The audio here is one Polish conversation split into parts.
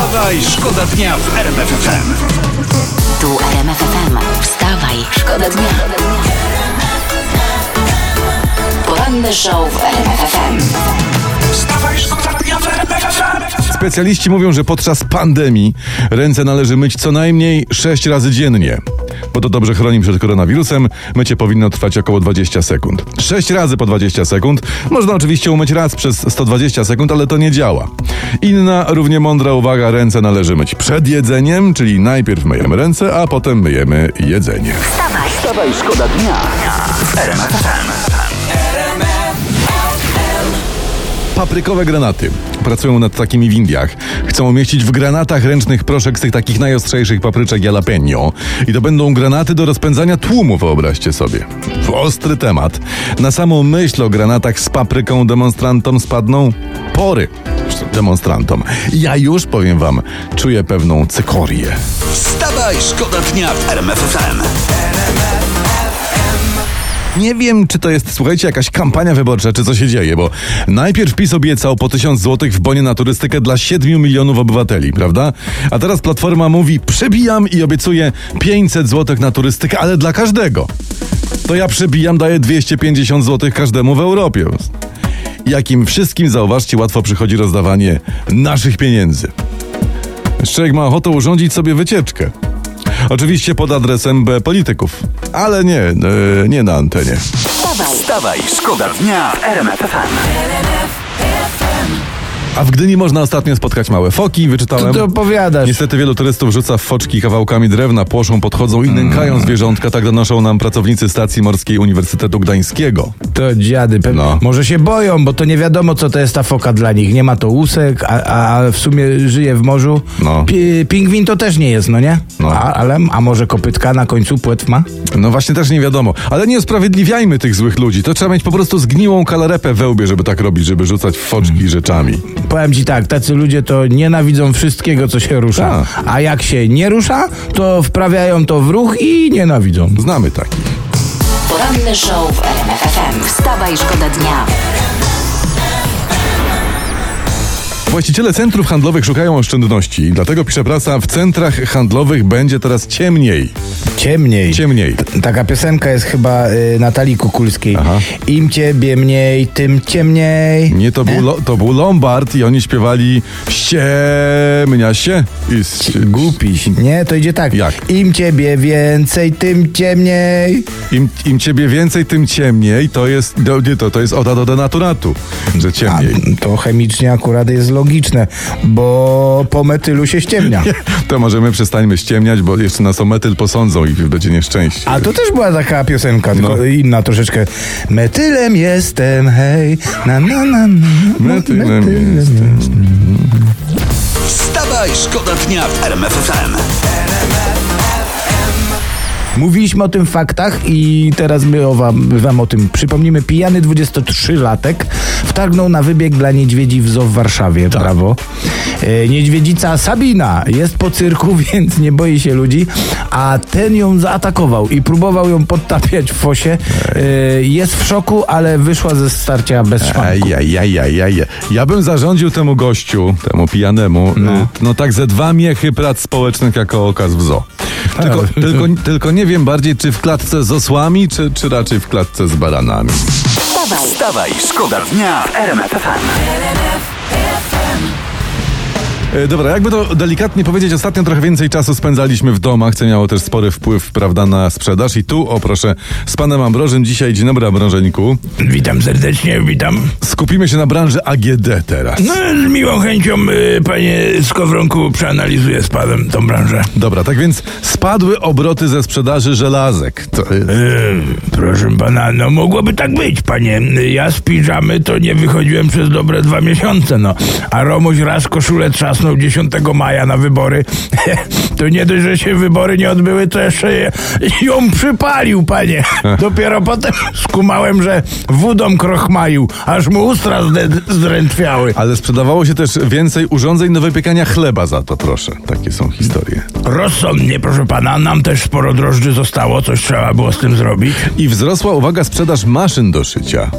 Wstawaj, szkoda dnia w RMF FM. Tu RMF FM. Wstawaj, szkoda dnia. Poranny show w RMF FM. Wstawaj, szkoda dnia w RMF FM. Specjaliści mówią, że podczas pandemii ręce należy myć co najmniej 6 razy dziennie. Bo to dobrze chroni przed koronawirusem, mycie powinno trwać około 20 sekund. 6 razy po 20 sekund. Można oczywiście umyć raz przez 120 sekund, ale to nie działa. Inna, równie mądra uwaga, ręce należy myć przed jedzeniem, czyli najpierw myjemy ręce, a potem myjemy jedzenie. Wstawaj, szkoda dnia. Paprykowe granaty. Pracują nad takimi w Indiach. Chcą umieścić w granatach ręcznych proszek z tych takich najostrzejszych papryczek jalapeno. I to będą granaty do rozpędzania tłumu, wyobraźcie sobie. Ostry temat. Na samą myśl o granatach z papryką demonstrantom spadną pory. Demonstrantom. Ja już, powiem wam, czuję pewną cykorię. Wstawaj, szkoda dnia w RMF FM. Nie wiem, czy to jest, słuchajcie, jakaś kampania wyborcza, czy co się dzieje, bo najpierw PiS obiecał po tysiąc złotych w bonie na turystykę dla 7 milionów obywateli, prawda? A teraz Platforma mówi, przebijam i obiecuję 500 złotych na turystykę, ale dla każdego. To ja przebijam, daję 250 złotych każdemu w Europie. Jakim wszystkim, zauważcie, łatwo przychodzi rozdawanie naszych pieniędzy. Jeszcze jak ma ochotę urządzić sobie wycieczkę. Oczywiście pod adresem B polityków. Ale nie, e, nie na antenie. Wstawaj, szkoda dnia w RMF FM. A w Gdyni można ostatnio spotkać małe foki, wyczytałem. Co ty opowiadasz? Niestety wielu turystów rzuca w foczki kawałkami drewna, płoszą, podchodzą i nękają Mm. zwierzątka, tak donoszą nam pracownicy stacji morskiej Uniwersytetu Gdańskiego. To dziady, pewnie. No. Może się boją, bo to nie wiadomo, co to jest ta foka dla nich. Nie ma to łusek, a, a w sumie żyje w morzu. No. Pi- pingwin to też nie jest, no nie? No. A, ale, a może kopytka na końcu płetw ma? No właśnie też nie wiadomo. Ale nie usprawiedliwiajmy tych złych ludzi. To trzeba mieć po prostu zgniłą kalarepę we łbie, żeby tak robić, żeby rzucać w foczki rzeczami. Powiem ci tak, tacy ludzie to nienawidzą wszystkiego, co się rusza. Tak. A jak się nie rusza, to wprawiają to w ruch i nienawidzą. Znamy takich. Poranny show w RMF FM. Wstawaj, szkoda dnia. Właściciele centrów handlowych szukają oszczędności, dlatego pisze prasa, w centrach handlowych będzie teraz ciemniej. Ciemniej. Ciemniej. Taka piosenka jest chyba y, Natalii Kukulskiej. Aha. Im ciebie mniej, tym ciemniej. Nie, to był, lo, to był Lombard i oni śpiewali ściemnia się. I s- Głupiś. Nie, to idzie tak. Jak? Im ciebie więcej, tym ciemniej. Im, Im ciebie więcej, tym ciemniej. To jest, no, nie, to, to jest oda do denaturatu, że A, ciemniej. to chemicznie akurat jest logiczne, bo po metylu się ściemnia. To może my przestańmy ściemniać, bo jeszcze nas o metyl posądzą i będzie nieszczęście. A to też była taka piosenka, tylko No. inna troszeczkę. Metylem jestem, hej, na na na na. Metylem jestem. Wstawaj, szkoda dnia w RMF FM. Mówiliśmy o tym faktach i teraz my o wam, wam o tym przypomnimy. Pijany 23-latek wtargnął na wybieg dla niedźwiedzi w zoo w Warszawie. Brawo. E, niedźwiedzica Sabina jest po cyrku, więc nie boi się ludzi, a ten ją zaatakował i próbował ją podtapiać w fosie. E, jest w szoku, ale wyszła ze starcia bez szwanku. Ajajajajaj. Ja bym zarządził temu gościu, temu pijanemu, no, no tak ze dwa miechy prac społecznych jako okaz w zoo. Tylko, tylko, tylko nie wiem bardziej, czy w klatce z osłami, czy, czy raczej w klatce z baranami. Wstawaj, Wstawaj, szkoda dnia w RMF FM. E, Dobra, jakby to delikatnie powiedzieć, ostatnio trochę więcej czasu spędzaliśmy w domach, co miało też spory wpływ, prawda, na sprzedaż. I tu, o proszę, z panem Ambrożem dzisiaj. Dzień dobry, Ambrożeniku. Witam serdecznie, witam. Skupimy się na branży AGD teraz. No, z miłą chęcią, y, panie Skowronku, przeanalizuję z panem tą branżę. Dobra, tak więc spadły obroty ze sprzedaży żelazek. To, Y, proszę pana, no mogłoby tak być, panie. Ja z piżamy to nie wychodziłem przez dobre dwa miesiące, no. A Romuś raz koszulę trzasnął 10 maja na wybory. to nie dość, że się wybory nie odbyły, to jeszcze je- ją przypalił, panie. Dopiero potem skumałem, że wódą krochmaił, aż mu ustra zdrętwiały. ale sprzedawało się też więcej urządzeń do wypiekania chleba za to, proszę. Takie są historie. Rozsądnie, proszę pana, nam też sporo drożdży zostało, coś trzeba było z tym zrobić. I wzrosła, uwaga, sprzedaż maszyn do szycia.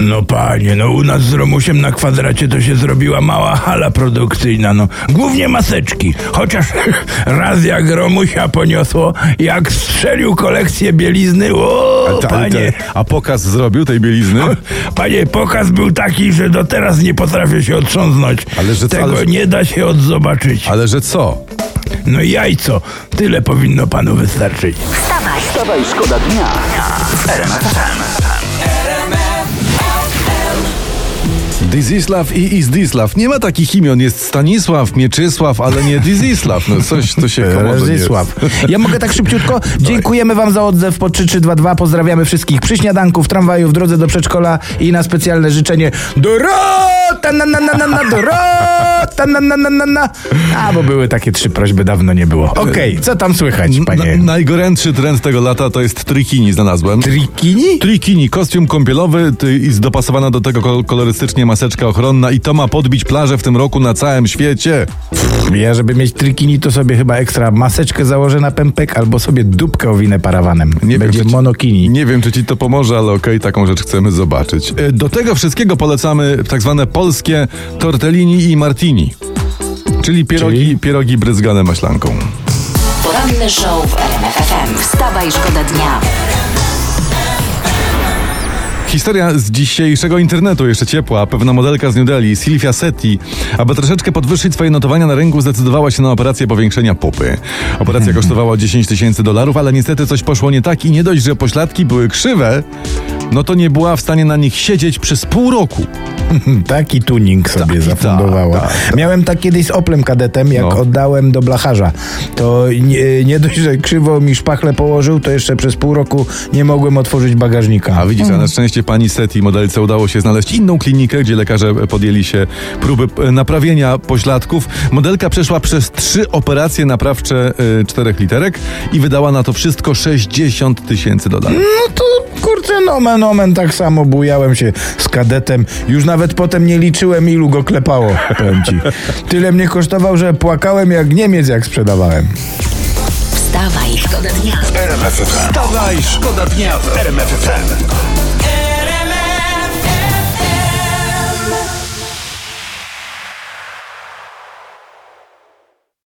No panie, no u nas z Romusiem na kwadracie to się zrobiła mała hala produkcyjna, no. Głównie maseczki. Chociaż raz jak Romusia poniosło, jak strzelił kolekcję bielizny, o Ta- ale panie. a pokaz zrobił tej bielizny? Panie, pokaz był taki, że do teraz nie potrafię się otrząsnąć. Ale że co, Tego ale nie da się odzobaczyć. Ale że co? No jajco, tyle powinno panu wystarczyć. Wstawaj, Wstawaj, szkoda dnia w FM. Dizisław i Izdisław. Nie ma takich imion. Jest Stanisław, Mieczysław, ale nie Dizisław. No coś to się Rezysław. Ja mogę tak szybciutko? Dziękujemy wam za odzew po 3322. Pozdrawiamy wszystkich przy śniadanku, w tramwaju, w drodze do przedszkola i na specjalne życzenie Dorota na na na na na Dorota na na na na na A, bo były takie trzy prośby, dawno nie było. Okej, co tam słychać, Na, panie? najgorętszy trend tego lata to jest trikini znalazłem. Trikini? Trikini, kostium kąpielowy ty, i dopasowana do tego kol- kolorystycznie maseczka ochronna i to ma podbić plażę w tym roku na całym świecie. Ja, żeby mieć trikini, to sobie chyba ekstra maseczkę założę na pępek albo sobie dupkę owinę parawanem. Nie Będzie wiem, czy ci- monokini. Nie wiem, czy ci to pomoże, ale okej, taką rzecz chcemy zobaczyć. E, Do tego wszystkiego polecamy tak zwane polskie tortellini i martini. Czyli pierogi, Czyli? pierogi bryzgane maślanką. poranny show w RMF FM. Wstawaj, szkoda dnia. Historia z dzisiejszego internetu, jeszcze ciepła. Pewna modelka z New Delhi, Silvia Setti, aby troszeczkę podwyższyć swoje notowania na rynku, zdecydowała się na operację powiększenia pupy. Operacja kosztowała 10 tysięcy dolarów, ale niestety coś poszło nie tak i nie dość, że pośladki były krzywe, no to nie była w stanie na nich siedzieć przez pół roku. Taki tuning sobie Taki, zafundowała. tak, tak. Miałem tak kiedyś z Oplem kadetem, jak No. oddałem do blacharza. To nie, nie dość, że krzywo mi szpachle położył, to jeszcze przez pół roku nie mogłem otworzyć bagażnika. A widzisz, a na szczęście pani Setti modelce udało się znaleźć inną klinikę, gdzie lekarze podjęli się próby naprawienia pośladków. Modelka przeszła przez trzy operacje naprawcze e, czterech literek i wydała na to wszystko 60 tysięcy dolarów. No to kurczę, nomen, nomen, tak samo bujałem się z kadetem. Już nawet potem nie liczyłem, ilu go klepało, powiem ci. Tyle mnie kosztował, że płakałem jak Niemiec, jak sprzedawałem. Wstawaj, szkoda dnia. Wstawaj, szkoda dnia w RMF FM.